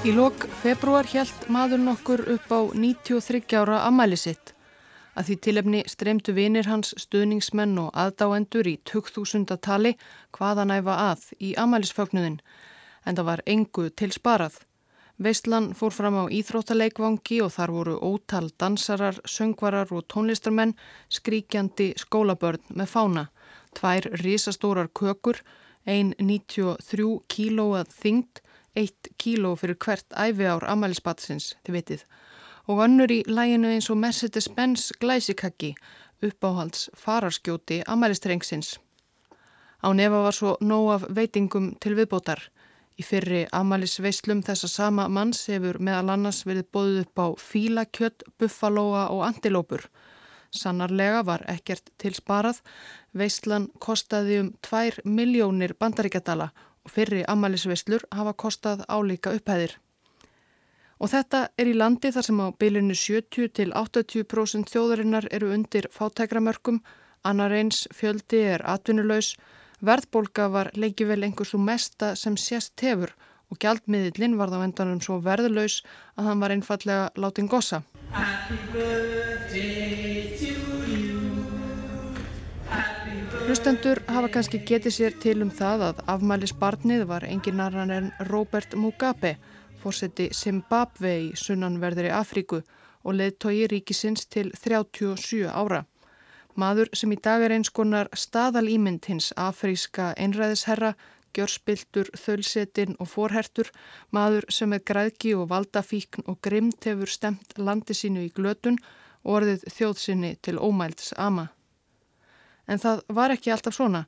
Í lok februar helt maður nokkur upp á 93 ára amæli sitt. Að því tilefni streymtu vinir hans stuðningsmenn og aðdáendur í 2000 tali hvaðan æfa að í amælisfögnuðin en það var engu til sparað. Veistlan fór fram á Íþróttaleikvangi og þar voru ótal dansarar, söngvarar og tónlistarmenn skríkjandi skólabörn með fána. Tvær risastórar kökur, ein 93 kílóað þyngd 1 kíló fyrir hvert æfi ár amælisbatsins, þið vitið. Og önnur í læginu eins og Mercedes-Benz glæsikakki, uppáhalds fararskjóti amælistrengsins. Á nefa var svo nóg af veitingum til viðbótar. Í fyrri amælisveislum þessa sama manns hefur meðal annars verið bóðið upp á fílakjött, buffalóa og antilópur. Sannarlega var ekkert til sparað. Veislan kostaði um 2 miljónir bandaríkjadala og fyrri ammælisveislur hafa kostað álíka upphæðir. Og þetta er í landi þar sem á bylinu 70 til 80% þjóðarinnar eru undir fátækramörkum, annar eins fjöldi er atvinnulegs, verðbólka var leikið vel einhversu mesta sem sést hefur og gjaldmiðillin var þá endanum svo verðlaus að hann var einfallega látin gossa. Hlustendur hafa kannski getið sér til um það að afmælisbarnið var engin annan en Robert Mugabe, fórseti Zimbabwe í sunnanverðri Afríku og leðtogi ríkisins til 37 ára. Maður sem í dag er eins konar staðalýmynd hins afríska einræðisherra, gjörspiltur, þölsetin og forhertur, maður sem er græðki og valdafíkn og grimt hefur stemt landi sínu í glötun og orðið þjóðsynni til ómælds ama. En það var ekki alltaf svona.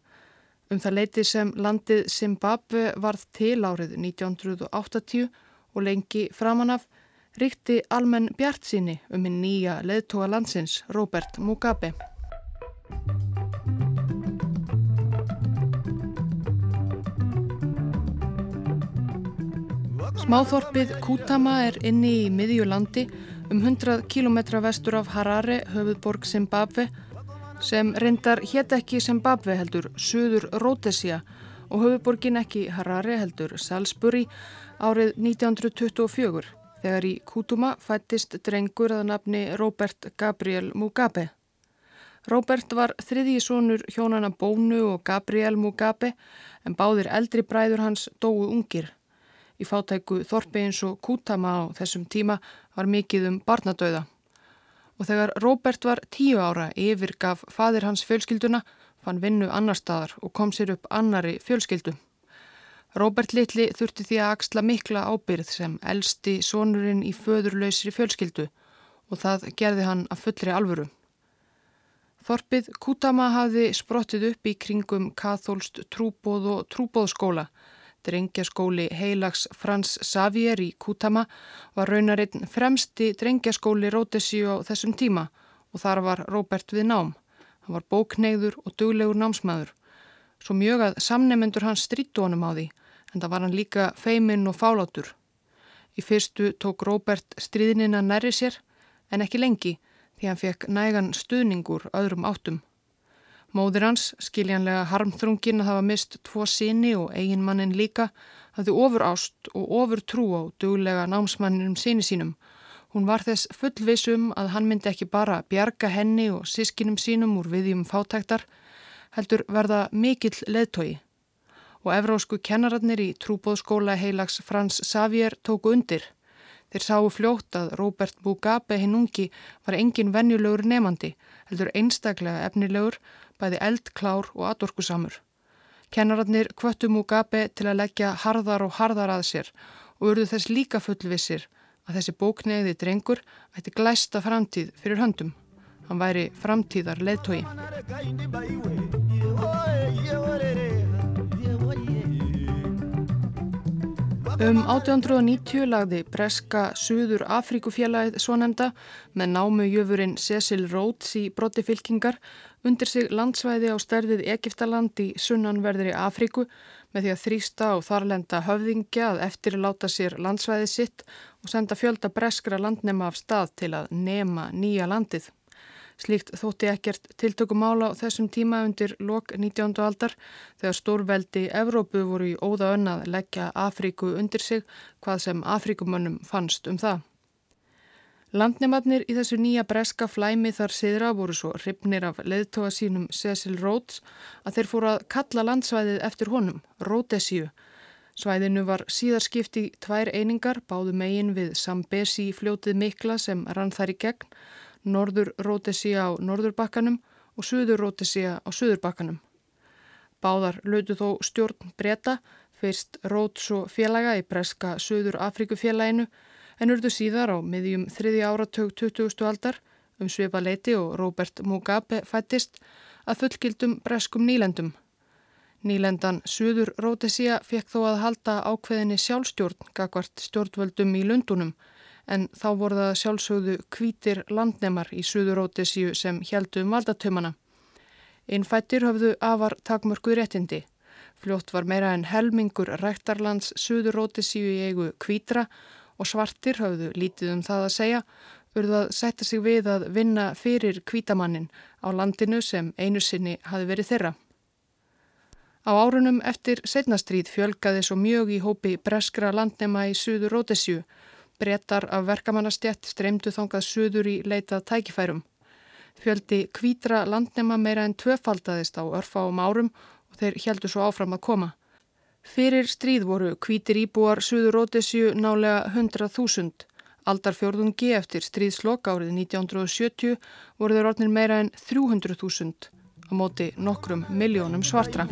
Um það leiti sem landið Zimbabwe varð til árið 1980 og lengi framanaf ríkti almenn bjart síni um hinn nýja leðtóa landsins, Robert Mugabe. Smáþorpið Kutama er inni í miðjulandi um 100 km vestur af Harare, höfuðborg Zimbabwe sem reyndar hétt ekki Zimbabwe heldur Suður Rhodesia og höfuborgin ekki Harare heldur Salisbury árið 1924 þegar í Kutuma fættist drengur að nafni Robert Gabriel Mugabe. Robert var þriðji sónur hjónana Bónu og Gabriel Mugabe en báðir eldri bræður hans dóu ungir. Í fátæku Þorpi eins og Kutama á þessum tíma var mikið um barnadauða og þegar Robert var tíu ára yfirgaf fadir hans fjölskylduna, fann vinnu annar staðar og kom sér upp annari fjölskyldu. Robert Littli þurfti því að axla mikla ábyrð sem elsti sonurinn í föðurlausri fjölskyldu og það gerði hann að fullri alvöru. Þorpið Kutama hafði sprottið upp í kringum kathólst trúbóð og trúbóðskóla Drengjaskóli Heilags Frans Xavier í Kutama var raunarinn fremsti drengjaskóli Rótesíu á þessum tíma og þar var Róbert við nám. Hann var bókneiður og duglegur námsmaður. Svo mjög að samnefnendur hans strítu honum á því en það var hann líka feiminn og fálátur. Í fyrstu tók Róbert stríðnina næri sér en ekki lengi því hann fekk nægan stuðningur öðrum áttum. Móður hans, skiljanlega harmþrungin að hafa mist tvo síni og eiginmannin líka, hafði ofur ást og ofur trú á duglega námsmanninum síni sínum. Hún var þess fullvisum að hann myndi ekki bara bjarga henni og sískinum sínum úr viðjum fátæktar, heldur verða mikill leðtogi. Og evrósku kennararnir í trúbóðskóla heilags Frans Xavier tóku undir. Þeir sáu fljótt að Robert Mugabe hinn ungi var engin venjulegur nefandi, heldur einstaklega efnilegur bæði eldklár og atorkusamur. Kennararnir kvöttu Mugabe til að leggja harðar og harðar að sér og urðu þess líka fullvissir að þessi bókneiði drengur ætti glæsta framtíð fyrir höndum. Hann væri framtíðar leðtogi. Um 1890 lagði breska Suður Afríkufélagið svo nefnda með námu jöfurinn Cecil Rhodes í brotti fylkingar undir sig landsvæði á stærðið Egiptaland í sunnanverðri Afríku með því að þrýsta og þarlenda höfðingja að eftirláta sér landsvæði sitt og senda fjölda breskra landnema af stað til að nema nýja landið. Slíkt þótti ekkert tiltökumála á þessum tíma undir lok 19. aldar þegar stórveldi Evrópu voru í óða önnað leggja Afríku undir sig hvað sem Afríkumönnum fannst um það. Landnematnir í þessu nýja breska flæmi þar siðra voru svo hrifnir af leðtoga sínum Cecil Rhodes að þeir fóru að kalla landsvæðið eftir honum, Rhodesíu. Svæðinu var síðarskipt í tvær einingar, báðu megin við Sambesi fljótið mikla sem rann þar í gegn norður Rótesía á norðurbakkanum og söður Rótesía á söðurbakkanum. Báðar lötu þó stjórn breyta, fyrst Róts og félaga í breska Söður Afrikufélaginu en urðu síðar á miðjum þriði áratug 20. aldar um Sveipa Leiti og Robert Mugabe fættist að fullgildum breskum nýlendum. Nýlendan Suður Rótesía fekk þó að halda ákveðinni sjálfstjórn gagvart stjórnvöldum í Lundunum en þá voru það sjálfsögðu kvítir landnemar í Suðurótesíu sem heldum valdatömmana. Innfættir höfðu afar takmörku réttindi. Fljótt var meira en helmingur rættarlands Suðurótesíu í eigu kvítra og svartir höfðu lítið um það að segja, urðu að setja sig við að vinna fyrir kvítamannin á landinu sem einu sinni hafi verið þeirra. Á árunum eftir setnastríð fjölgaði svo mjög í hópi breskra landnema í Suðurótesíu Brettar af verkamannastjett streymdu þongað suður í leitað tækifærum. Fjöldi kvítra landnema meira en tvöfaldaðist á örfa og márum og þeir heldu svo áfram að koma. Fyrir stríð voru kvítir íbúar Suður Rótesju nálega 100.000. Aldarfjörðungi eftir stríðslokk árið 1970 voru þeir orðin meira en 300.000 á móti nokkrum miljónum svartra.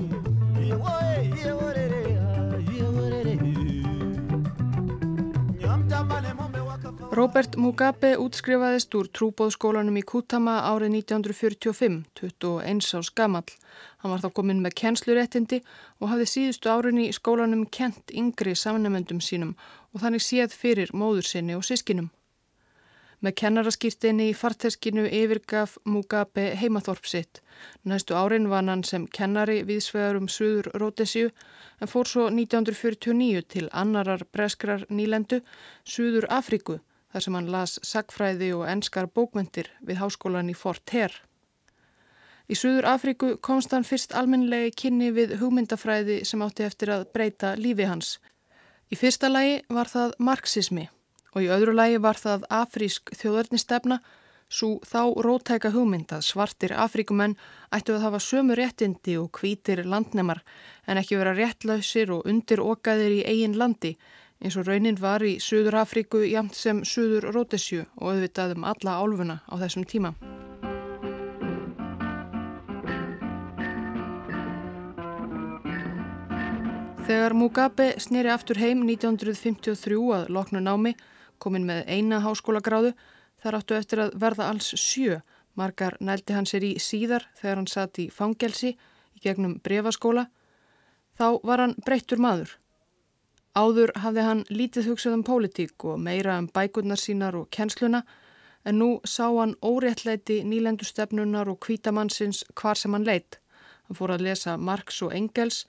Robert Mugabe útskrifaðist úr trúbóðskólanum í Kutama árið 1945, 21 ás gamall. Hann var þá komin með kennsluréttindi og hafði síðustu árinni í skólanum kent yngri samnefendum sínum og þannig séð fyrir móður sinni og sískinum. Með kennaraskýrtinni í farteskinu yfirgaf Mugabe heimaþorp sitt. Næstu árin var hann sem kennari viðsvegar um Suður Rótesíu en fór svo 1949 til annarar breskrar nýlendu Suður Afriku þar sem hann las sagfræði og enskar bókmyndir við háskólan í Fort Hare. Í Suður Afríku komst hann fyrst almenlegi kynni við hugmyndafræði sem átti eftir að breyta lífi hans. Í fyrsta lagi var það marxismi og í öðru lagi var það afrísk þjóðarnistefna svo þá rótæka hugmyndað svartir Afríkumenn ættu að hafa sömu réttindi og hvítir landnemar en ekki vera réttlausir og undir okaðir í eigin landi eins og raunin var í Suður Afríku jamt sem Suður Rótesju og auðvitað um alla álfuna á þessum tíma. Þegar Mugabe sneri aftur heim 1953 að loknu námi, komin með eina háskólagráðu, þar áttu eftir að verða alls sjö. Margar nældi hann sér í síðar þegar hann satt í fangelsi í gegnum brefaskóla. Þá var hann breyttur maður. Áður hafði hann lítið hugsað um pólitík og meira um bækurnar sínar og kjensluna en nú sá hann óréttleiti nýlendustefnunar og kvítamannsins hvar sem hann leitt. Hann fór að lesa Marx og Engels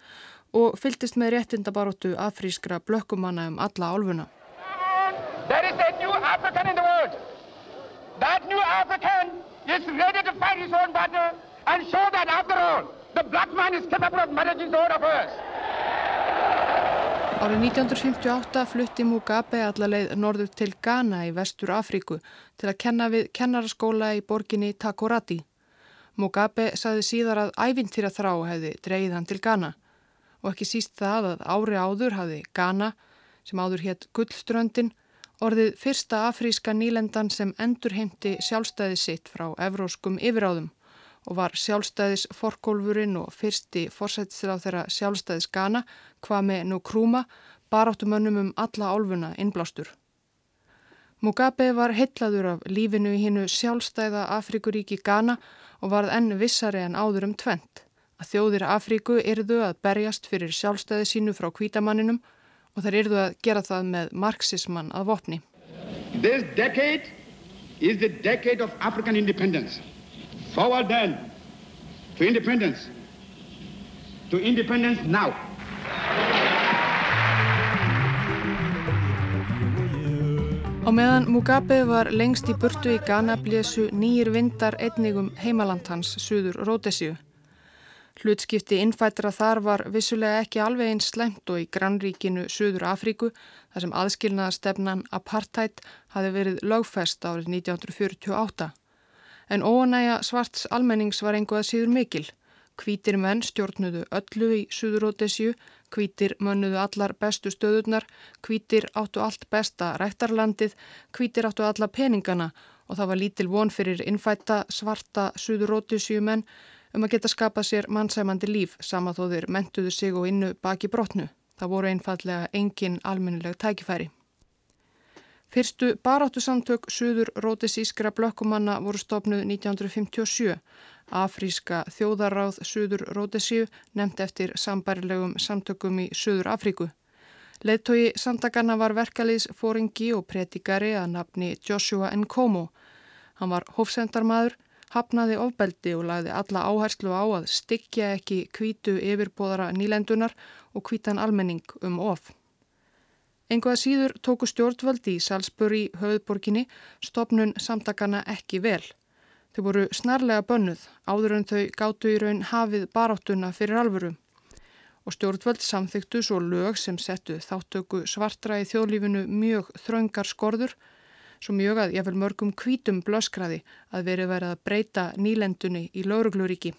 og fyltist með réttindabaróttu afrískra blökkumanna um alla álfuna. There is a new African in the world. That new African is ready to fight his own battle and show that after all the black man is capable of managing the own affairs. Árið 1958 flutti Mugabe allarleið norður til Ghana í vestur Afríku til að kenna við kennaraskóla í borginni Takoradi. Mugabe saði síðar að ævintýra þrá hefði dreyið hann til Ghana og ekki síst það að ári áður hafði Ghana, sem áður hétt Gullströndin, orðið fyrsta afríska nýlendan sem endur heimti sjálfstæði sitt frá evróskum yfiráðum og var sjálfstæðis forkólfurinn og fyrsti forsættisra á þeirra sjálfstæðis Ghana, Kwame Nkrumah, baráttumönnum um alla álfuna innblástur. Mugabe var heitlaður af lífinu í hinnu sjálfstæða Afrikuríki Ghana og varð enn vissari en áður um tvent. Að þjóðir Afríku yrðu að berjast fyrir sjálfstæði sínu frá kvítamanninum og þær yrðu að gera það með marxismann að vopni. This decade is the decade of African independence. Forward then to independence, to independence now. Á meðan Mugabe var lengst í burtu í Ghana blésu nýjir vindar einnigum heimaland hans, Suður Ródesíu. Hlutskipti innfættra þar var vissulega ekki alveg eins slemt og í grannríkinu Suður Afríku þar sem aðskilnaðastefnan apartheid hafi verið lögfest árið 1948. En óanæja svarts almennings var einhvað síður mikil. Hvítir menn stjórnudu öllu í Suðurótesju, hvítir mönnudu allar bestu stöðurnar, hvítir áttu allt besta rættarlandið, hvítir áttu alla peningana og það var lítil von fyrir innfætta svarta Suðurótesju menn um að geta skapað sér mannsæmandi líf sama þó þeir mentuðu sig og innu baki brotnu. Það voru einfallega engin almennileg tækifæri. Fyrstu baráttu samtök Suður Rótesískra blökkumanna voru stopnuð 1957 Afríska þjóðaráð Suður Ródesíu nefnt eftir sambarilegum samtökum í Suður Afríku. Leðtogi samtakana var verkaliðs fóringi og pretikari að nafni Joshua Nkomo. Hann var hófsendarmadur, hafnaði ofbeldi og lagði alla áherslu á að styggja ekki kvítu yfirbóðara nýlendunar og kvítan almenning um of. Enguða síður tóku stjórnvöldi í Salzburg í höfðborginni stopnun samtakana ekki vel. Þau voru snarlega bönnuð áður en þau gáttu í raun hafið baráttuna fyrir alvöru og stjórnvöld samþyktu svo lög sem settu þáttöku svartra í þjóðlífinu mjög þraungar skorður svo mjög að ég vel mörgum kvítum blöskraði að verið verið að breyta nýlendunni í laurugluríki.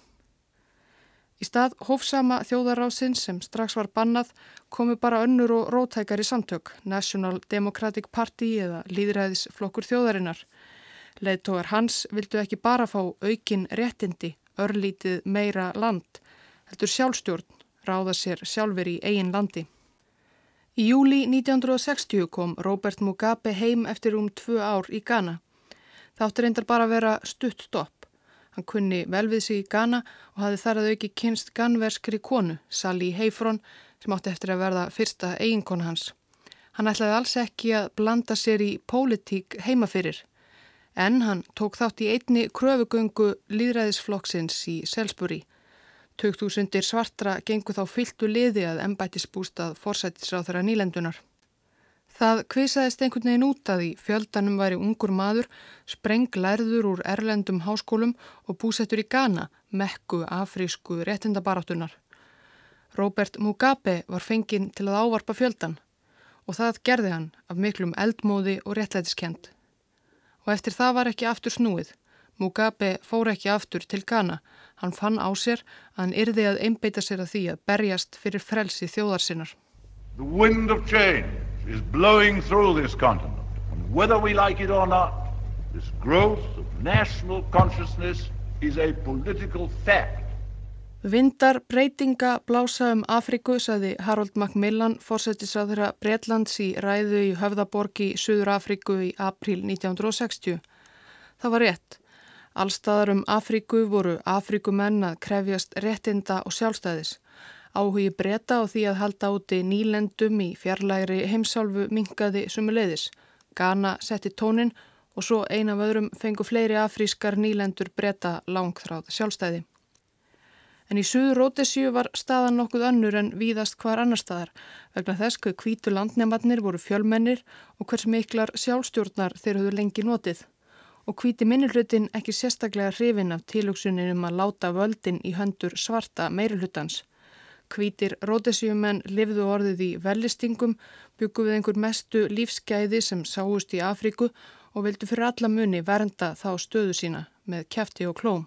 Í stað hófsama þjóðarásins sem strax var bannað komu bara önnur og rótækari samtök, National Democratic Party eða Líðræðisflokkur þjóðarinnar Leðtógar hans vildu ekki bara fá aukin réttindi, örlítið meira land, heldur sjálfstjórn, ráða sér sjálfur í eigin landi. Í júli 1960 kom Robert Mugabe heim eftir um tvö ár í Ghana. Þáttur reyndar bara að vera stutt stopp. Hann kunni vel við sig í Ghana og hafði þar að auki kynst ganverskri konu, Sally Heifron, sem átti eftir að verða fyrsta eiginkona hans. Hann ætlaði alls ekki að blanda sér í pólitík heimafyrir en hann tók þátt í einni kröfugöngu líðræðisflokksins í Selsbury. 2000 svartra gengu þá fyltu liði að embætisbústað forsættisráð þeirra nýlendunar. Það kvisaðist einhvern veginn út að í fjöldanum væri ungur maður, sprenglærður úr erlendum háskólum og búsettur í Ghana, mekku afrísku réttindabaráttunar. Robert Mugabe var fenginn til að ávarpa fjöldan og það gerði hann af miklum eldmóði og réttlætiskend og eftir það var ekki aftur snúið. Mugabe fór ekki aftur til Ghana. Hann fann á sér að hann yrði að einbeita sér að því að berjast fyrir frelsi þjóðarsinnar. Wind of change is blowing through this continent and whether we like it or not this growth of national consciousness is a political fact Vindar breytinga blása um Afriku, saði Harold Macmillan, fórsetisraðura Breitlands í ræðu í Höfðaborgi í Suður Afriku í april 1960. Það var rétt. Allstaðar um Afriku voru Afrikumenn að krefjast réttinda og sjálfstæðis. Áhugi breyta á því að halda úti nýlendum í fjarlægri heimsálfu mingaði sumuleiðis. Ghana setti tónin og svo eina af öðrum fengu fleiri afrískar nýlendur breyta langþráð sjálfstæði. En í Suður Rótesíu var staðan nokkuð önnur en víðast hvar annar staðar vegna þess hver kvítu landnefnarnir voru fjölmennir og hvers miklar sjálfstjórnar þeir höfðu lengi notið. Og kvíti minnilhutin ekki sérstaklega hrifin af tilugsunin um að láta völdin í höndur svarta meirulhutans. Kvítir Rótesíumenn lifðu orðið í vellistingum, byggu við einhver mestu lífsgæði sem sáust í Afríku og vildu fyrir alla muni vernda þá stöðu sína með kæfti og klóm.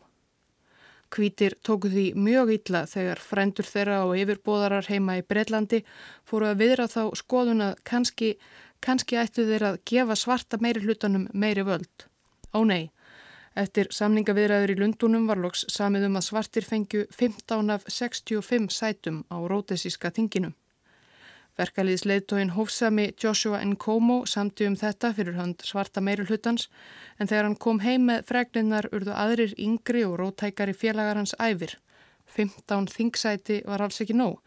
Kvítir tóku því mjög illa þegar frendur þeirra og yfirbóðarar heima í Breitlandi fóru að viðra þá skoðun að kannski, kannski ættu þeir að gefa svarta meiri hlutanum meiri völd. Ó nei, eftir samningaviðræður í Lundunum var loks samið um að svartir fengju 15 af 65 sætum á rótesíska þinginum. Verkaliðsleitóin hófsami Joshua Nkomo samti um þetta fyrir hönd svarta meirulhutans en þegar hann kom heim með freglinnar urðu aðrir yngri og rótækari félagar hans æfir. 15 þingsæti var alls ekki nóg.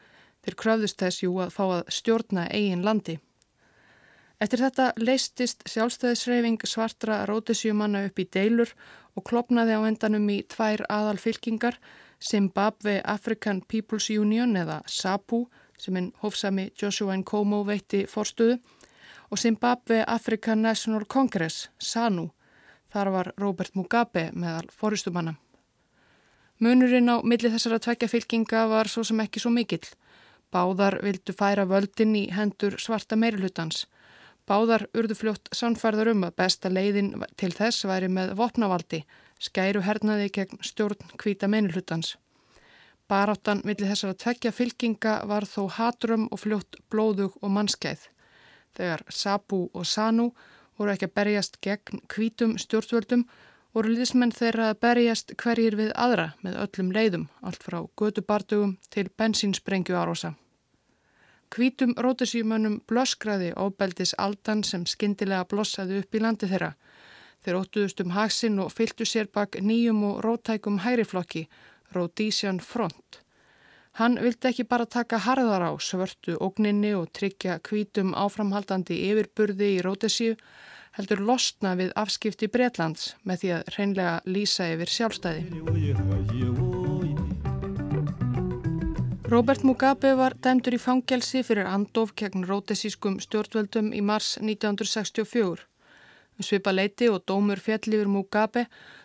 Þeir kröfðust þess jú að fá að stjórna eigin landi. Eftir þetta leistist sjálfstæðisreifing svartra rótisjumanna upp í deilur og klopnaði á endanum í tvær aðal fylkingar Zimbabwe African People's Union eða SAPU sem einn hófsami Joshua Nkomo veitti forstuðu og Zimbabwe African National Congress, SANU. Þar var Robert Mugabe meðal fóristumanna. Munurinn á milli þessara tvekja fylkinga var svo sem ekki svo mikill. Báðar vildu færa völdin í hendur svarta meirulhutans. Báðar urðu fljótt sannfærðar um að besta leiðin til þess væri með vopnavaldi, skæru hernaði gegn stjórn hvita meirulhutans. Baráttan millir þessara tvekja fylkinga var þó hatrum og fljótt blóðug og mannskæð. Þegar Sabu og Sanu voru ekki að berjast gegn hvítum stjórnvöldum voru liðsmenn þeirra að berjast hverjir við aðra með öllum leiðum, allt frá gödubardugum til bensínsprengju árosa. Hvítum rótisíumönnum blöskraði óbeldis aldan sem skindilega blossaði upp í landi þeirra. Þeir óttuðust um haksinn og fylgtu sér bak nýjum og rótækum hæriflokki, Rhodesian Front. Hann vildi ekki bara taka harðar á svörtu ógninni og tryggja kvítum áframhaldandi yfirburði í Rótesíu, heldur losna við afskipti Breitlands með því að reynlega lýsa yfir sjálfstæði. Robert Mugabe var dæmdur í fangelsi fyrir andof gegn rótesískum stjórnvöldum í mars 1964. Um svipa leiti og dómur fjallifur Mugabe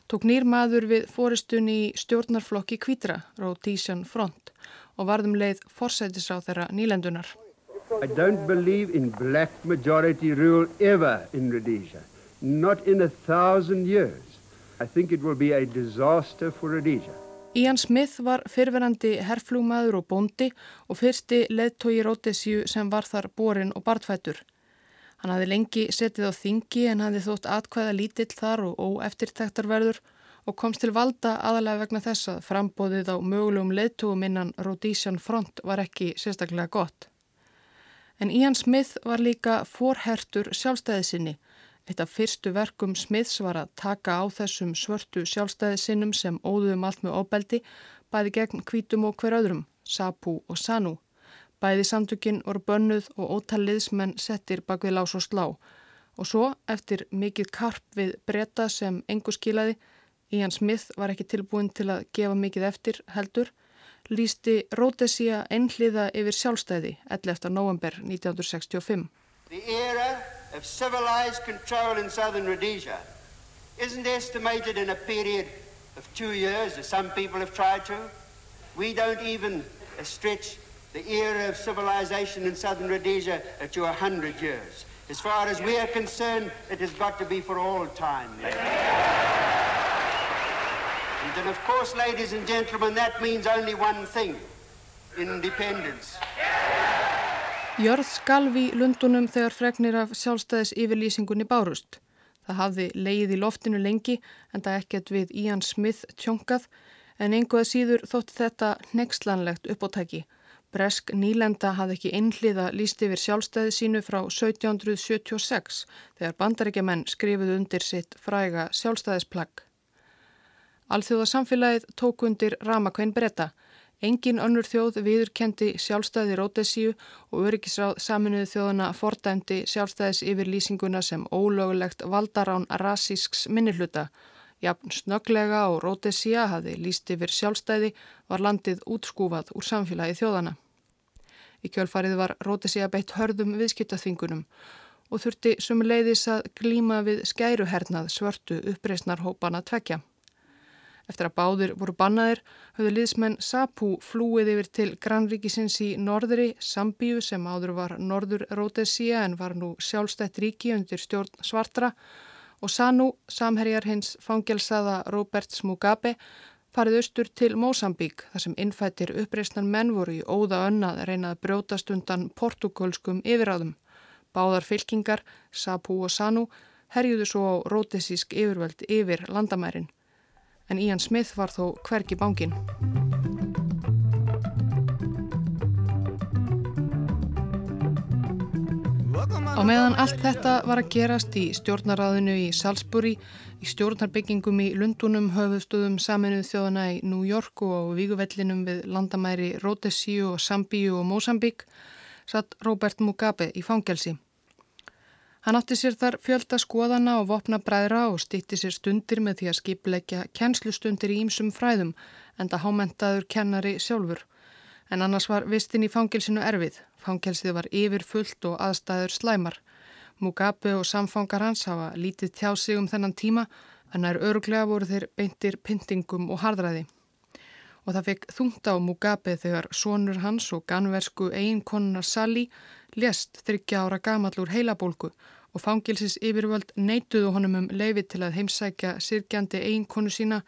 tók nýr maður við fóristunni í stjórnarflokki Kvítra, Rhodesian Front og varðum leið forsætisráð þeirra nýlendunar. I don't believe in black majority rule ever in Rhodesia. Not in a thousand years. I think it will be a disaster for Rhodesia. Ian Smith var fyrverandi herflúmaður og bóndi og fyrsti leðtói Rótesju sem var þar borin og bartfættur. Hann hafði lengi setið á þingi en hafði þótt atkvæða lítill þar og óeftirtæktarverður og komst til valda aðalega vegna þess að frambóðið á mögulegum leðtúum innan Rhodesian Front var ekki sérstaklega gott. En Ian Smith var líka forhertur sjálfstæðisinni. Eitt af fyrstu verkum Smiths var að taka á þessum svörtu sjálfstæðisinnum sem óðuðum allt með óbeldi, bæði gegn kvítum og hver öðrum, Sapu og Sanu. Bæði samtökinn voru bönnuð og ótal liðsmenn settir bak við lás og slá. Og svo, eftir mikill karp við breyta sem engu skilaði, Ian Smith var ekki tilbúin til að gefa mikið eftir heldur, lísti Rhodesia einhliða yfir sjálfstæði 11. november 1965. Of civilized control in southern Rhodesia isn't estimated in a period of two years as some people have tried to. We don't even stretch the era of civilization in southern Rhodesia to a hundred years. As far as we are concerned, it has got to be for all time. And then, of course, ladies and gentlemen, that means only one thing. Independence. Jörð skalvi Lundunum þegar fregnir af sjálfstæðis yfirlýsingunni bárust. Það hafði leið í loftinu lengi en það ekkert við Ian Smith tjónkað en einhvað síður þótt þetta nexlanlegt uppóttæki. Bresk nýlenda hafði ekki einhliða líst yfir sjálfstæði sínu frá 1776 þegar bandaríkjaman skrifuð undir sitt fræga sjálfstæðisplagg. Alþjóða samfélagið tók undir ramakvein breyta. Engin önnur þjóð viðurkendi sjálfstæði Rótesíu og öryggisráð saminuðu þjóðuna fordæmdi sjálfstæðis yfir lýsinguna sem ólögulegt valdarán rasísks minnihluta. Jafn snöglega og Rótesíu hafi líst yfir sjálfstæði var landið útskúfað úr samfélagi þjóðana. Í kjölfarið var Rótesíu beitt hörðum viðskiptaþvingunum og þurfti sumuleiðis að glíma við skæruhernað svörtu uppreysnar hópana tvekja. Eftir að báðir voru bannaðir höfðu liðsmenn Sapu flúið yfir til grannríkisins í norðri Sambíu sem áður var norður Rótesíja en var nú sjálfstætt ríki undir stjórn svartra og Sanu, samherjar hins fangelsaða Roberts Mugabe, farið austur til Mósambík þar sem innfættir uppreisnar menn voru í óða önnað reynað brjótast undan portugalskum yfiráðum. Báðar fylkingar, Sapu og Sanu, herjuðu svo á rótesísk yfirvöld yfir landamærin en Ian Smith var þó hvergi bángin. Á meðan allt þetta var að gerast í stjórnaráðinu í Salisbury, í stjórnarbyggingum í Lundunum, höfuðstöðum saminuð þjóðana í New York og víguvellinum við landamæri Rhodesíu og Sambíu og Mosambík, satt Robert Mugabe í fangelsi. Hann átti sér þar fjölda skoðana og vopna bræðra og stýtti sér stundir með því að skipleggja kennslustundir í ýmsum fræðum en það hámentaður kennari sjálfur. En annars var vistin í fangilsinu erfið. Fangilsið var yfir fullt og aðstæður slæmar. Mugabe og samfangar hans hafa lítið tjá sig um þennan tíma en nær öruglega voru þeir beintir pyntingum og hardræði. Og það fekk þungt á Mugabe þegar sonur hans og ganversku eiginkonuna Sally lést þryggja ára gamallur heilabólku og fangilsis yfirvöld neituðu honum um leifi til að heimsækja sirkjandi eiginkonu sína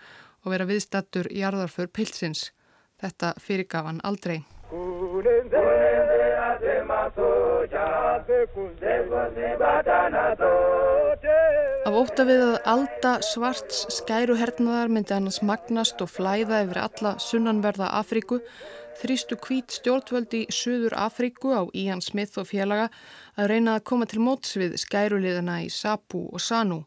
og vera viðstattur í arðarför pilsins. Þetta fyrirgaf hann aldrei. Af óta við að alda svarts skæruhernaðar myndi annars magnast og flæða yfir alla sunnanverða Afríku þrýstu kvít stjórnvöld í Suður Afríku á Ían Smith og félaga að reyna að koma til móts við skæruliðana í Sapu og Sanu.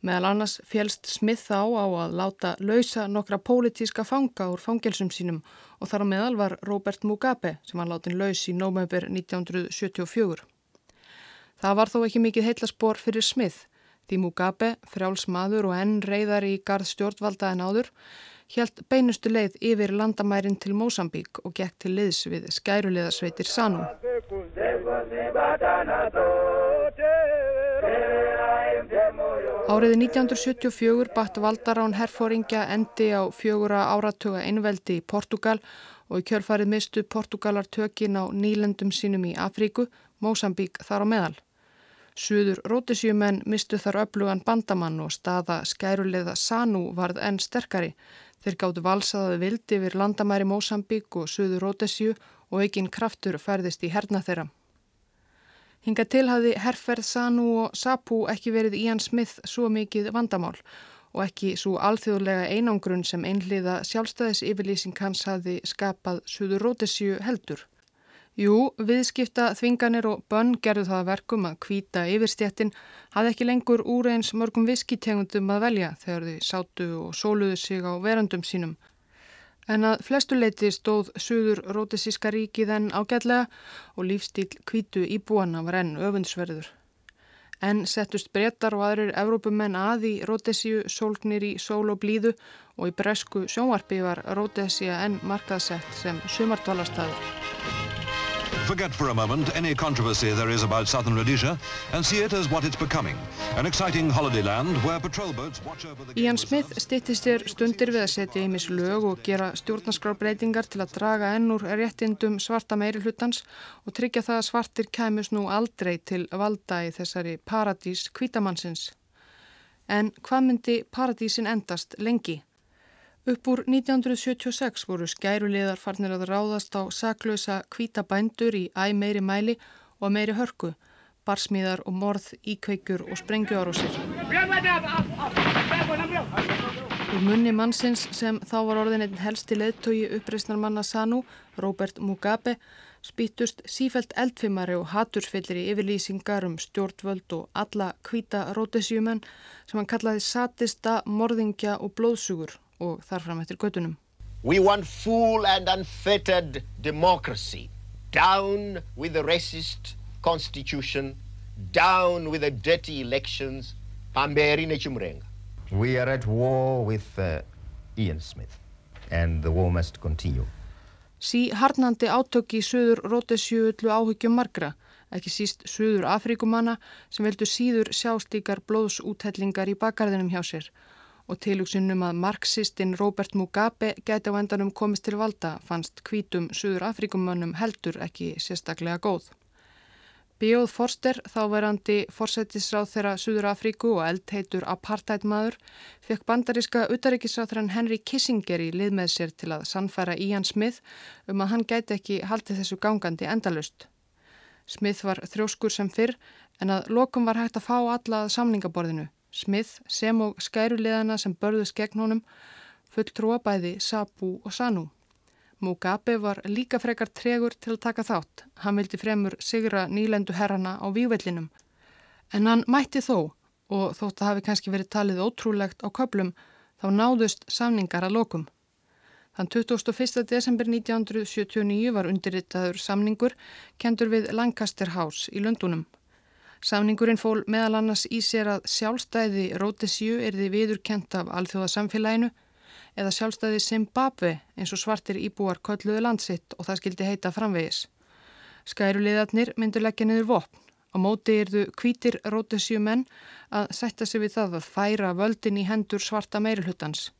Meðal annars félst Smith á á að láta lausa nokkra pólitíska fanga úr fangelsum sínum og þar á meðal var Robert Mugabe sem var látin laus í nómöfur 1974. Það var þó ekki mikið heitlaspor fyrir Smith Því Mugabe, frjálsmaður og enn reyðar í garð stjórnvalda en áður, hjælt beinustu leið yfir landamærin til Mósambík og gekk til liðs við skæruleðasveitir Sanu. Áriði 1974 batt Valdarán herfóringja endi á fjögura áratuga einveldi í Portugal og í kjölfarið mistu Portugalar tökin á nýlendum sínum í Afríku, Mósambík þar á meðal. Suður rótisjumenn mistu þar öflugan bandamann og staða skæruleiða Sanu varð enn sterkari. Þeir gáttu valsaði vildi yfir landamæri Mósambík og Suður rótisju og eigin kraftur færðist í herna þeirra. Hinga til hafi herrferð Sanu og Sapu ekki verið Ian Smith svo mikið vandamál og ekki svo alþjóðlega einangrun sem einliða sjálfstæðis yfirlýsing hans hafi skapað Suður rótisju heldur. Jú, viðskipta, þvinganir og bönn gerðu það verkum að kvíta yfirstjettin hafði ekki lengur úr eins mörgum viskitegundum að velja þegar þau sátu og sóluðu sig á verandum sínum. En að flestuleiti stóð Suður Rótesíska ríkið enn ágætlega og lífstíl kvítu íbúana var enn öfundsverður. En settust breytar og aðrir Evrópumenn að í Rótesíu sólgnir í sól og blíðu og í bresku sjónvarpi var Rótesíu enn markaðsett sem sumartvalarstaður. Forget for a moment any controversy there is about southern Rhodesia and see it as what it's becoming. An exciting holiday land where patrol boats watch over the... Ian Smith stittist þér stundir við að setja ímis lög og gera stjórnarskrárbreytingar til að draga ennur réttindum svarta meiri hlutans og tryggja það að svartir kæmus nú aldrei til valda í þessari paradís kvítamannsins. En hvað myndi paradísin endast lengi? Upp úr 1976 voru skæruleðar farnir að ráðast á saklausa kvítabændur í æ meiri mæli og meiri hörku, barsmíðar og morð, íkveikur og sprengjuárúsir. Úr munni mannsins sem þá var orðin einn helsti leðtogi uppreysnarmanna Sanu, Robert Mugabe, spýtust sífælt eldfimari og hatursfyllir í yfirlýsingar um stjórnvöld og alla kvíta rótesjumenn sem hann kallaði satista, morðingja og blóðsugur og þarfram eftir gödunum. We want full and unfettered democracy. Down with the racist constitution. Down with the dirty elections. Pamberi nechumrenga. We are at war with uh, Ian Smith and the war must continue. Sí harnandi átök í söður rótesjöullu áhyggjum margra, ekki síst söður Afrikumanna sem veldu síður sjástíkar blóðsúthellingar í bakgarðinum hjá sér og tilugsinnum að marxistinn Robert Mugabe gæti á endanum komist til valda fannst kvítum Suður Afrikumönnum heldur ekki sérstaklega góð. Bjóð Forster, þáverandi forsættisráð þeirra Suður Afríku og eldheitur apartheidmaður, fekk bandaríska utaríkisráþrann Henry Kissinger í lið með sér til að sannfæra Ian Smith um að hann gæti ekki haldið þessu gangandi endalust. Smith var þrjóskur sem fyrr en að lokum var hægt að fá alla að samningaborðinu Smith sem og skæruleðana sem börðust gegn honum fulltrúa bæði Sabu og Sanu. Mugabe var líka frekar tregur til að taka þátt. Hann vildi fremur sigra nýlendu herrana á vývellinum. En hann mætti þó og þótt að hafi kannski verið talið ótrúlegt á köplum þá náðust samningar að lokum. Þann 21. desember 1979 var undirritaður samningur kendur við Lancaster House í Lundunum. Samningurinn fól meðal annars í sér að sjálfstæði Rótesju erði viðurkent af alþjóðasamfélaginu eða sjálfstæði Zimbabwe eins og svartir íbúar kölluðu landsitt og það skildi heita framvegis. Skæruliðarnir myndur leggja niður vopn, Á móti erðu kvítir rótesjumenn að setja sig við það að færa völdin í hendur svarta meirulhutans.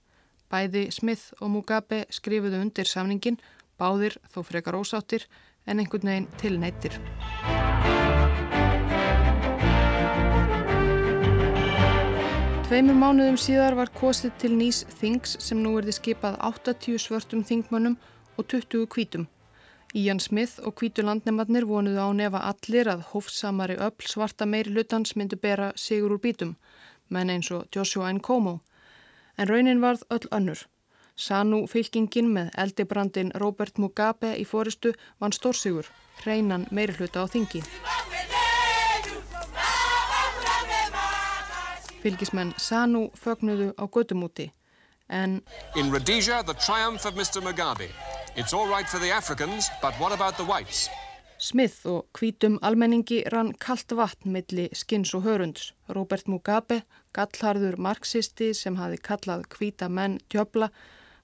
Bæði Smith og Mugabe skrifuðu undir samningin, báðir þó frekar ósáttir en einhvern veginn tilneittir. Tveimur mánuðum síðar var kosið til nýs þings sem nú erði skipað 80 svörtum þingmönnum og 20 kvítum. Ían Smith og kvítu landnematnir vonuðu á nefa allir að hófsamari öll svarta meiri hlutans myndu bera sigur úr bítum, menn eins og Joshua Nkomo. En raunin varð öll önnur. Sanu fylkingin með eldibrandin Robert Mugabe í fóristu vann stórsigur, hreinan meiri hluta á þingi. Fylgismenn Sanu fögnuðu á gödumúti, en... In Rhodesia, the triumph of Mr. Mugabe. It's all right for the Africans, but what about the whites? Smith og hvítum almenningi rann kallt vatn milli skins og hörunds. Robert Mugabe, gallharður marxisti sem hafi kallað hvíta menn djöbla,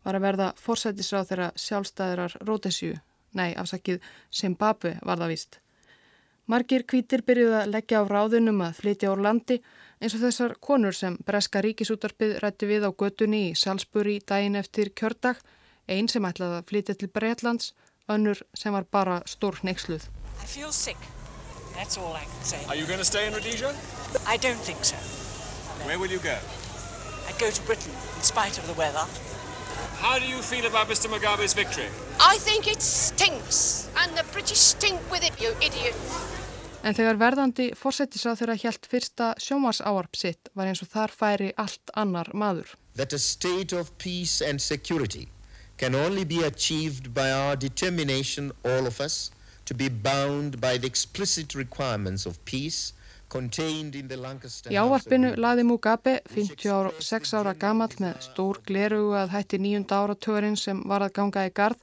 var að verða forsætisráð þeirra sjálfstæðirar Rótesju, nei afsakið Zimbabwe var það vist. Margir hvítir byrjuði að leggja á ráðunum að flytja úr landi eins og þessar konur sem Breska ríkisútarpið rætti við á götunni í Salisbury daginn eftir kjördag Einn sem ætlaði að flytja til Breitlands, önnur sem var bara stór hneiksluð. I feel sick. That's all I can say. Are you going to stay in Rhodesia? I don't think so. No. Where will you go? I go to Britain, in spite of the weather. How do you feel about Mr Mugabe's victory? I think it stinks, and the British stink with it, you idiot. En þegar verðandi fórsettisrað þeirra hjælt fyrsta sjómasáarp sitt var eins og þar færi allt annar maður. That a state of peace and security can only be achieved by our determination, all of us, to be bound by the explicit requirements of peace Í ávarpinu laði Mugabe, 56 ára gammal með stór glerugu að hætti nýjunda áratörinn sem var að ganga í gard,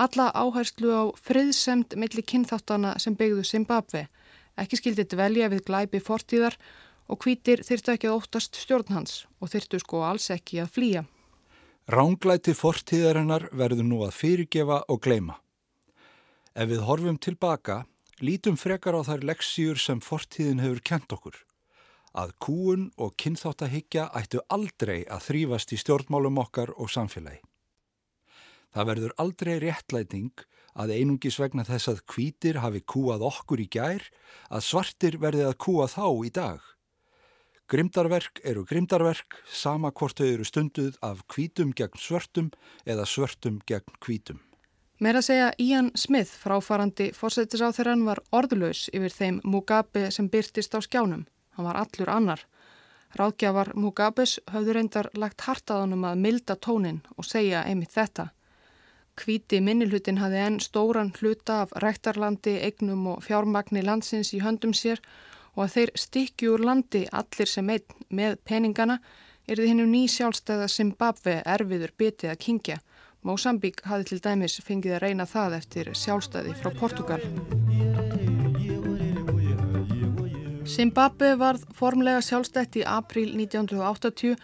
alla áherslu á friðsemt millir kynþáttana sem byggðu Zimbabwe. Ekki skildi dvelja við glæpi fortíðar og hvítir þyrtu ekki að óttast stjórn hans og þyrtu sko alls ekki að flýja. Ránglæti fortíðarinnar verður nú að fyrirgefa og gleima. Ef við horfum tilbaka, lítum frekar á þær leksíur sem fortíðin hefur kent okkur. Að kúun og kynþáttahyggja ættu aldrei að þrýfast í stjórnmálum okkar og samfélagi. Það verður aldrei réttlæting að einungis vegna þess að kvítir hafi kúað okkur í gær, að svartir verði að kúa þá í dag. Grimdarverk eru grimdarverk, sama hvort þau eru stunduð af kvítum gegn svörtum eða svörtum gegn kvítum. Meira að segja Ian Smith, fráfarandi fórsættisáþeran, var orðlaus yfir þeim Mugabe sem byrtist á skjánum. Hann var allur annar. Ráðgjafar Mugabes höfðu reyndar lagt hartaðanum að milda tónin og segja einmitt þetta. Kvíti minnilhutin hafði enn stóran hluta af ræktarlandi, eignum og fjármagni landsins í höndum sér og að þeir stikju úr landi allir sem einn með peningana er þið hennu ný sjálfstæða Zimbabwe erfiður bitið að kingja. Mosambík hafi til dæmis fengið að reyna það eftir sjálfstæði frá Portugal. Zimbabwe varð formlega sjálfstætt í april 1980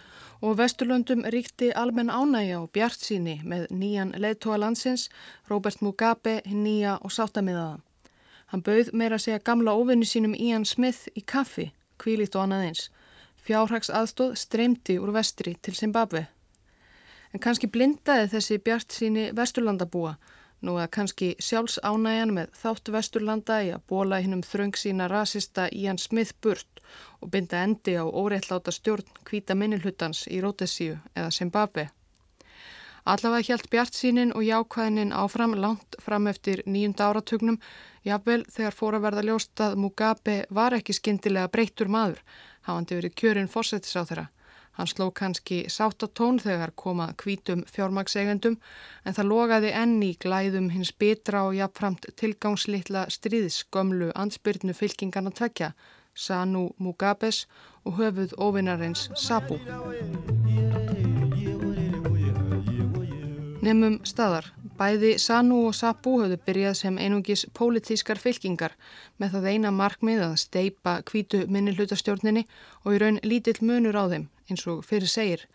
og Vesturlöndum ríkti almenn ánægja og bjart síni með nýjan leðtóa landsins, Robert Mugabe, nýja og sáttamiðaða. Hann bauð meira segja gamla óvinni sínum Ian Smith í kaffi, kvílíkt og annað eins. Fjárhags aðstóð streymdi úr vestri til Zimbabwe. En kannski blindaði þessi bjart síni vesturlandabúa, nú að kannski sjálfs ánægjan með þáttu vesturlanda í að bóla hinnum þröng sína rasista Ian Smith burt og binda endi á óreittláta stjórn hvita minnilhuttans í Rótesíu eða Zimbabwe. Allavega hjælt bjart sínin og jákvæðinin áfram langt fram eftir nýjunda áratugnum Jafnvel þegar fór að verða ljóst að Mugabe var ekki skindilega breyttur maður, hafandi verið kjörinn fórsetis á þeirra. Hann sló kannski sáttatón þegar komað kvítum fjármagsegendum en það logaði enni glæðum hins betra og jafnframt tilgangslittla stríðsgömlu ansbyrnu fylkingarna tvekja, Sanu Mugabes og höfuð ofinnarins Sabu. Nefnum staðar. Bæði Sanu og Sabu höfðu byrjað sem einungis pólitískar fylkingar með það eina markmið að steipa kvítu minni hlutastjórninni og í raun lítill munur á þeim eins og fyrir segir.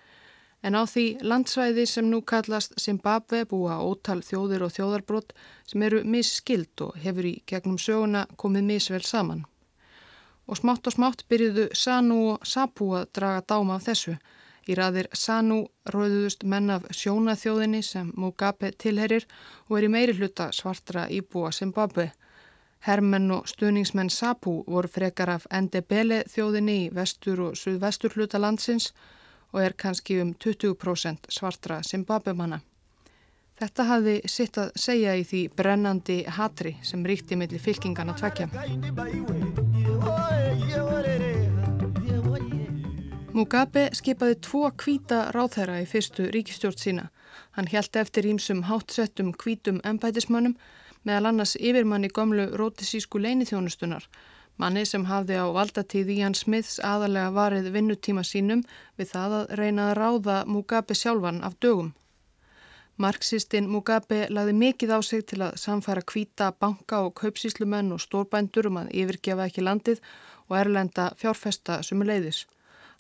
En á því landsvæði sem nú kallast Zimbabwe búa ótal þjóðir og þjóðarbrott sem eru misskild og hefur í gegnum söguna komið misvel saman. og smátt og smátt byrjuðu Sanu og Sapu að draga dáma af þessu. Í raðir Sanu rauðust menn af sjónaþjóðinni sem Mugabe tilherir og er í meiri hluta svartra íbúa Zimbabwe. Hermenn og stuðningsmenn Sapu voru frekar af Ndebele þjóðinni í vestur og suðvestur hluta landsins og er kannski um 20% svartra Zimbabwe manna. Þetta hafði sitt að segja í því brennandi hatri sem ríkti millir fylkingarna tvekja. Mugabe skipaði tvo kvíta ráðherra í fyrstu ríkistjórn sína. Hann hjælti eftir ímsum hátsettum kvítum ennbætismönnum meðal annars yfirmanni gömlu rótisísku leinithjónustunar, manni sem hafði á valdatíð í hans smiðs aðalega varið vinnutíma sínum við það að reyna að ráða Mugabe sjálfan af dögum. Marxistinn Mugabe lagði mikið á sig til að samfæra kvíta banka og kaupsíslumenn og stórbændur um að yfirgefa ekki landið og erlenda fjárfesta sem er leiðis.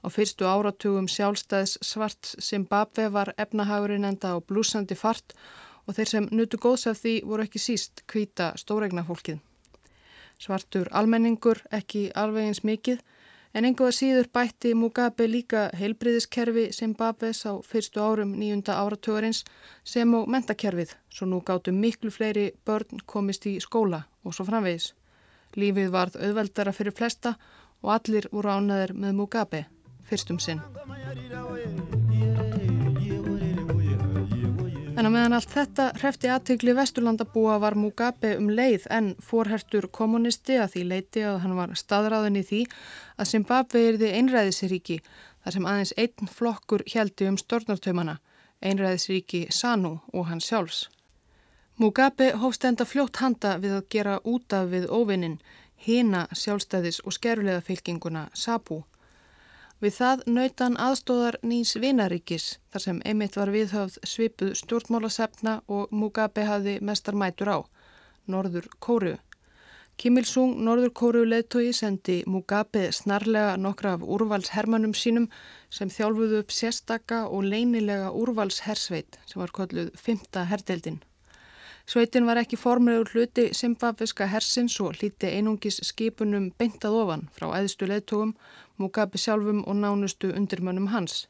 Á fyrstu áratugum sjálfstæðs svart Zimbabwe var efnahagurinn enda á blúsandi fart og þeir sem nutu góðs af því voru ekki síst kvíta stóregna fólkið. Svartur almenningur ekki alveg eins mikið En einhvað síður bætti Mugabe líka heilbriðiskerfi Zimbabwe's á fyrstu árum nýjunda áratugurins sem og mentakerfið, svo nú gáttu miklu fleiri börn komist í skóla og svo framvegis. Lífið varð auðveldara fyrir flesta og allir voru ánaðir með Mugabe, fyrstum sinn. En á meðan allt þetta hrefti aðtökli vesturlandabúa var Mugabe um leið en forhertur kommunisti að því leiti að hann var staðráðin í því að Zimbabwe er því einræðisríki þar sem aðeins einn flokkur heldi um stjórnartaumana, einræðisríki Sanu og hans sjálfs. Mugabe hófst enda fljótt handa við að gera útaf við óvinnin, hina sjálfstæðis og skerulega fylkinguna Sabu. Við það nautan aðstóðar nýs vinaríkis þar sem einmitt var viðhöfð svipuð stjórnmálasefna og Mugabe hafði mestar mætur á, Norður Kóru. Kim Il-sung, Norður Kóru leðtogi, sendi Mugabe snarlega nokkra af úrvalshermanum sínum sem þjálfuðu upp sérstaka og leinilega úrvalshersveit sem var kolluð fymta herdeldin. Sveitin var ekki formlegur hluti Zimbabviska hersins og hlíti einungis skipunum beintað ofan frá æðstu leðtogum, Mugabe sjálfum og nánustu undirmönnum hans.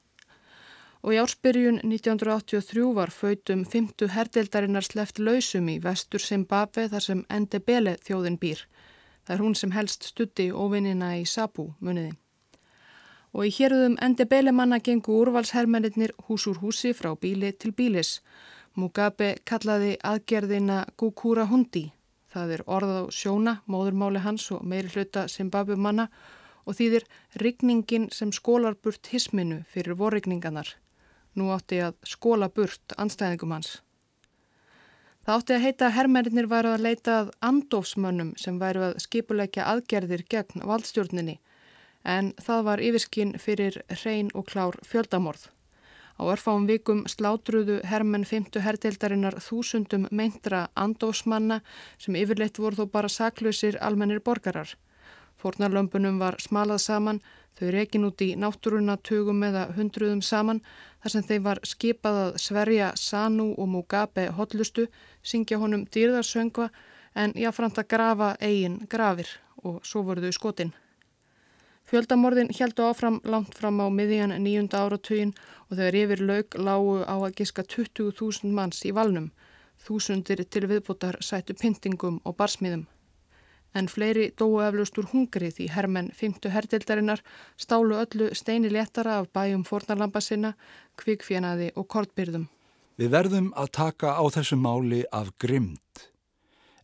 Og í ársbyrjun 1983 var fautum 50 herdeildarinnar sleft lausum í vestur Zimbabwe þar sem Ndebele þjóðin býr. Það er hún sem helst stutti óvinnina í Sabu muniði. Og í hérðum Ndebele manna gengu úrvalshermennir hús úr húsi frá bíli til bílis Mugabe kallaði aðgerðina Gukura Hundi. Það er orð á sjóna, móðurmáli hans og meiri hluta Zimbabwe manna og þýðir rigningin sem skólar burt hisminu fyrir vorrigninganar. Nú átti að skóla burt anstæðingum hans. Það átti að heita að herrmennir væru að leita að andofsmönnum sem væru að skipuleikja aðgerðir gegn valdstjórninni en það var yfirskinn fyrir hrein og klár fjöldamorð. Á örfáum vikum slátruðu hermenn 50 herdeildarinnar þúsundum meintra andósmanna sem yfirleitt voru þó bara saklausir almennir borgarar. Fornarlömpunum var smalað saman, þau rekin út í náttúruna tugum eða hundruðum saman þar sem þeim var skipað að sverja Sanu og Mugabe hotlustu, syngja honum dýrðarsöngva en jáframt að grafa eigin grafir og svo voru þau skotinn. Fjöldamorðin heldu áfram langt fram á miðjan nýjunda áratugin og þegar yfir laug lágu á að giska 20.000 manns í valnum, þúsundir til viðbútar sætu pyntingum og barsmiðum. En fleiri dóu eflaust úr hungrið í hermenn 50 herdeldarinnar stálu öllu steini léttara af bæjum fornarlampa sinna, kvikfjenaði og kortbyrðum. Við verðum að taka á þessu máli af grimd.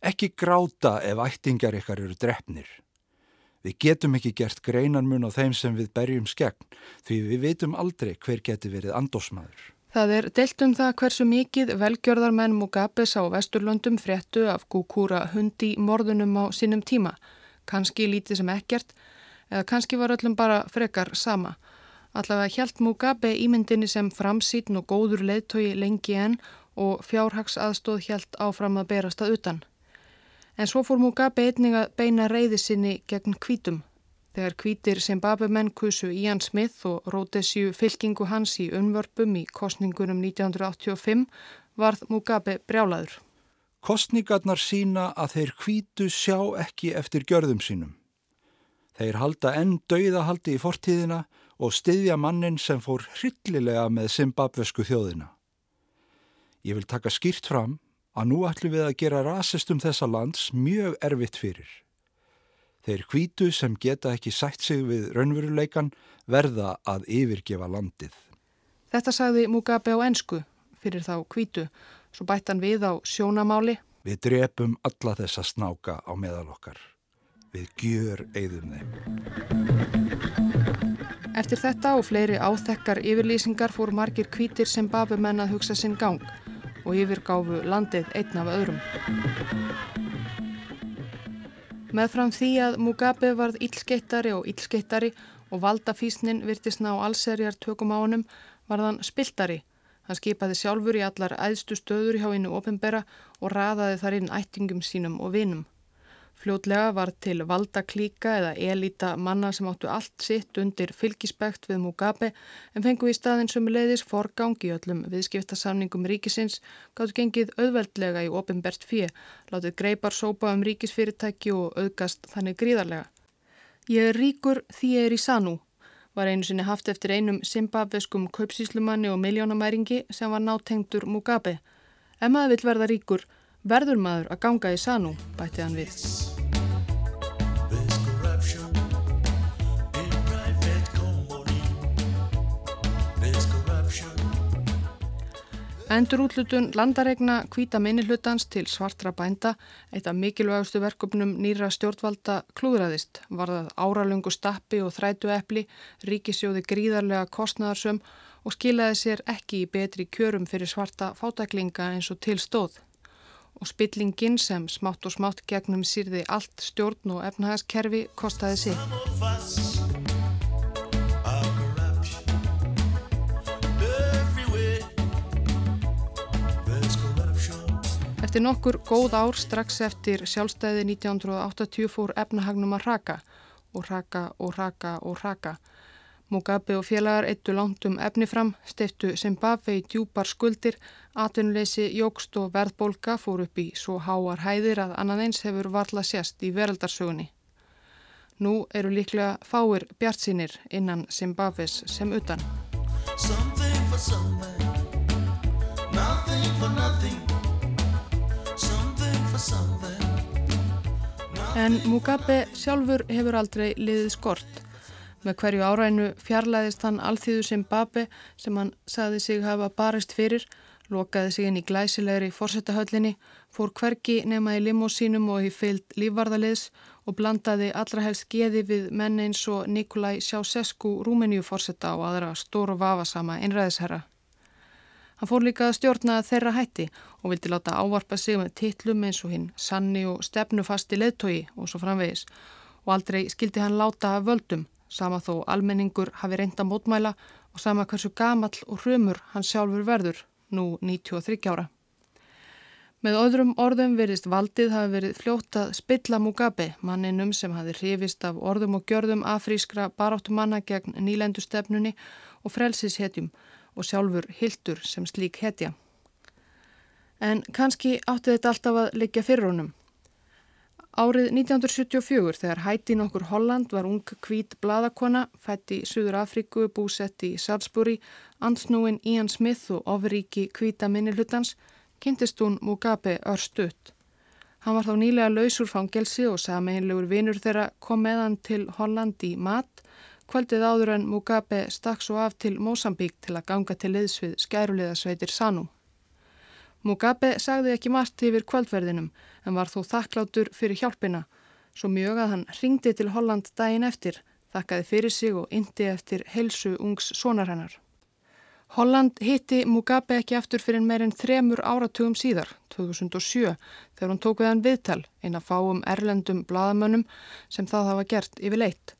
Ekki gráta ef ættingar ykkar eru drefnir. Við getum ekki gert greinarmun á þeim sem við berjum skegn því við veitum aldrei hver geti verið andósmaður. Það er deilt um það hversu mikið velgjörðarmenn Mugabes á Vesturlöndum fréttu af Gukura hundi morðunum á sínum tíma. Kanski lítið sem ekkert eða kannski var öllum bara frekar sama. Allavega hjælt Mugabe ímyndinni sem framsýtn og góður leðtogi lengi enn og fjárhags aðstóð hjælt áfram að berast að utan. En svo fór Mugabe einning að beina reyði sinni gegn kvítum. Þegar kvítir Zimbabwe menn kusu Ian Smith og Rhodesiu fylkingu hans í umvörpum í kostningunum 1985 varð Mugabe brjálaður. Kostningarnar sína að þeir kvítu sjá ekki eftir gjörðum sínum. Þeir halda enn dauðahaldi í fortíðina og styðja mannin sem fór hryllilega með Zimbabvesku þjóðina. Ég vil taka skýrt fram að nú ætlum við að gera rasistum þessa lands mjög erfitt fyrir. Þeir hvítu sem geta ekki sætt sig við raunveruleikan verða að yfirgefa landið. Þetta sagði Mugabe á ensku fyrir þá hvítu, svo bætt hann við á sjónamáli. Við drepum alla þessa snáka á meðal okkar. Við gjör eigðum þeim. Eftir þetta og fleiri áþekkar yfirlýsingar fór margir hvítir sem bafu menn að hugsa sinn gang og yfirgáfu landið einn af öðrum. Meðfram því að Mugabe varð ílskeittari og ílskeittari og valdafísnin virtist ná allserjar tökum á honum var þann spiltari. Hann skipaði sjálfur í allar æðstu stöður hjá innu ofinbera og raðaði þar inn ættingum sínum og vinum. Fljótlega var til valda klíka eða elita manna sem áttu allt sitt undir fylgispekt við Mugabe en fengu í staðin sem leiðis forgang í öllum viðskiptasamningum ríkisins gáttu gengið auðveldlega í ofinbert fjö, látið greipar sópa um ríkisfyrirtæki og auðgast þannig gríðarlega. Ég er ríkur því ég er í Sanu, var einu sinni haft eftir einum zimbabveskum kaupsíslumanni og miljónamæringi sem var nátengtur Mugabe. Ef maður vill verða ríkur, verður maður að ganga í Sanu, bætti hann við. Endur útlutun landaregna kvíta minnihlutans til svartra bænda, eitt af mikilvægustu verkefnum nýra stjórnvalda klúðraðist, var það áralöngu stappi og þrætu epli, ríkisjóði gríðarlega kostnæðarsum og skilaði sér ekki í betri kjörum fyrir svarta fátaklinga eins og til stóð. Og spillingin sem smátt og smátt gegnum sýrði allt stjórn og efnahagskerfi kostaði sig. Eftir nokkur góð ár strax eftir sjálfstæði 1980 fór efnahagnum að raka og raka og raka og raka. Mugabe og félagar eittu langt um efni fram, steiftu Zimbabwe í djúpar skuldir, atvinnuleysi, jógst og verðbólka fór upp í svo háar hæðir að annað eins hefur varla sérst í veraldarsögunni. Nú eru líklega fáir bjartsinir innan Zimbabwes sem utan. Something for something, nothing for nothing. En Mugabe sjálfur hefur aldrei liðið skort. Með hverju árænu fjarlæðist hann alþýðu Zimbabwe sem hann saði sig hafa barist fyrir, lokaði sig inn í glæsilegri fórsetahöllinni, fór hverki nema í limósínum og í fyllt lífvarðaliðs og blandaði allra helst geði við menn eins og Nikolai Sjásesku Rúmeníu fórseta og aðra stóru vafasama einræðisherra. Hann fór líka að stjórna þeirra hætti og vildi láta ávarpa sig með titlum eins og hinn sanni og stefnufasti leðtogi og svo framvegis og aldrei skildi hann láta völdum, sama þó almenningur hafi reynda mótmæla og sama hversu gamall og hrumur hann sjálfur verður, nú 93 ára. Með öðrum orðum verist valdið hafi verið fljótt að spilla Mugabe, manninum sem hafi hrifist af orðum og gjörðum afrískra baráttumanna gegn nýlendustefnunni og frelsishetjum og sjálfur Hildur sem slík hetja. En kannski átti þetta alltaf að liggja fyrir honum. Árið 1974 þegar hætti nokkur Holland var ung hvít bladakona, fætt í Suður Afríku, búsett í Salisbury, ansnúin Ian Smith og ofríki hvíta minnilhutans, kynntist hún Mugabe örstuðt. Hann var þá nýlega lausur fangelsi og sameinlegur vinur þeirra kom meðan til Holland í mat Kvöldið áður en Mugabe stakk svo af til Mosambík til að ganga til liðsvið skæruliðasveitir Sanu. Mugabe sagði ekki margt yfir kvöldverðinum en var þó þakklátur fyrir hjálpina, svo mjög að hann ringdi til Holland daginn eftir, þakkaði fyrir sig og indi eftir helsu ungs sonar hennar. Holland hitti Mugabe ekki aftur fyrir meirinn þremur áratugum síðar, 2007, þegar hann tók við hann viðtal, eina fáum erlendum bladamönnum sem það hafa gert yfir leitt.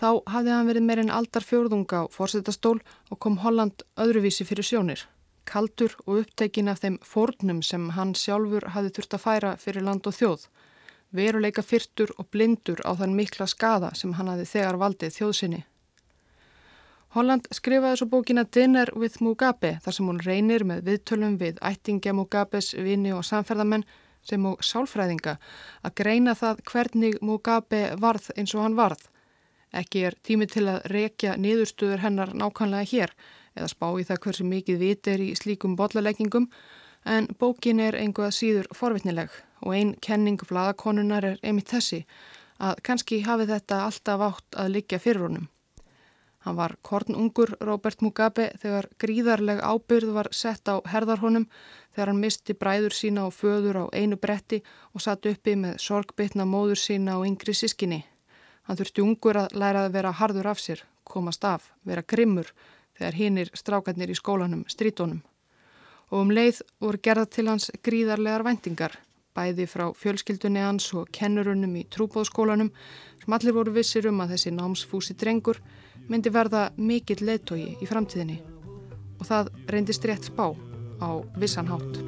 Þá hafði hann verið meirinn aldar fjórðunga á fórsetastól og kom Holland öðruvísi fyrir sjónir. Kaldur og uppteikin af þeim fórnum sem hann sjálfur hafði þurft að færa fyrir land og þjóð. Veruleika fyrtur og blindur á þann mikla skada sem hann hafði þegar valdið þjóðsynni. Holland skrifaði svo bókina Dinner with Mugabe þar sem hún reynir með viðtölum við ættingja Mugabes vini og samferðamenn sem og sálfræðinga að greina það hvernig Mugabe varð eins og hann varð. Ekki er tími til að rekja niðurstöður hennar nákvæmlega hér eða spá í það hversu mikið vit er í slíkum bollaleggingum en bókin er einhvað síður forvitnileg og einn kenning vladakonunar er einmitt þessi að kannski hafi þetta alltaf átt að liggja fyrir honum. Hann var kornungur Robert Mugabe þegar gríðarleg ábyrð var sett á herðarhonum þegar hann misti bræður sína og föður á einu bretti og satt uppi með sorgbytna móður sína og yngri sískinni. Hann þurfti ungur að læra að vera hardur af sér, komast af, vera grimmur þegar hinnir strákarnir í skólanum strítónum. Og um leið voru gerða til hans gríðarlegar vendingar, bæði frá fjölskyldunni hans og kennurunum í trúbóðskólanum sem allir voru vissir um að þessi námsfúsi drengur myndi verða mikill leittói í framtíðinni og það reyndist rétt spá á vissan hátt.